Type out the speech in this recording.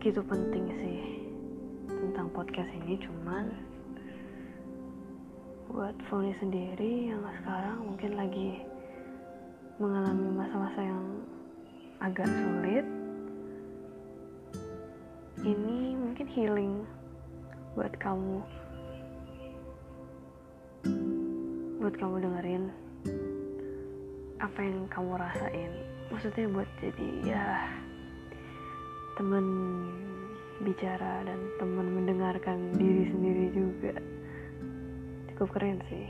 begitu penting sih tentang podcast ini cuman buat Foni sendiri yang sekarang mungkin lagi mengalami masa-masa yang agak sulit. Ini mungkin healing buat kamu. Buat kamu dengerin apa yang kamu rasain. Maksudnya buat jadi ya teman bicara dan teman mendengarkan diri sendiri juga. Cukup keren sih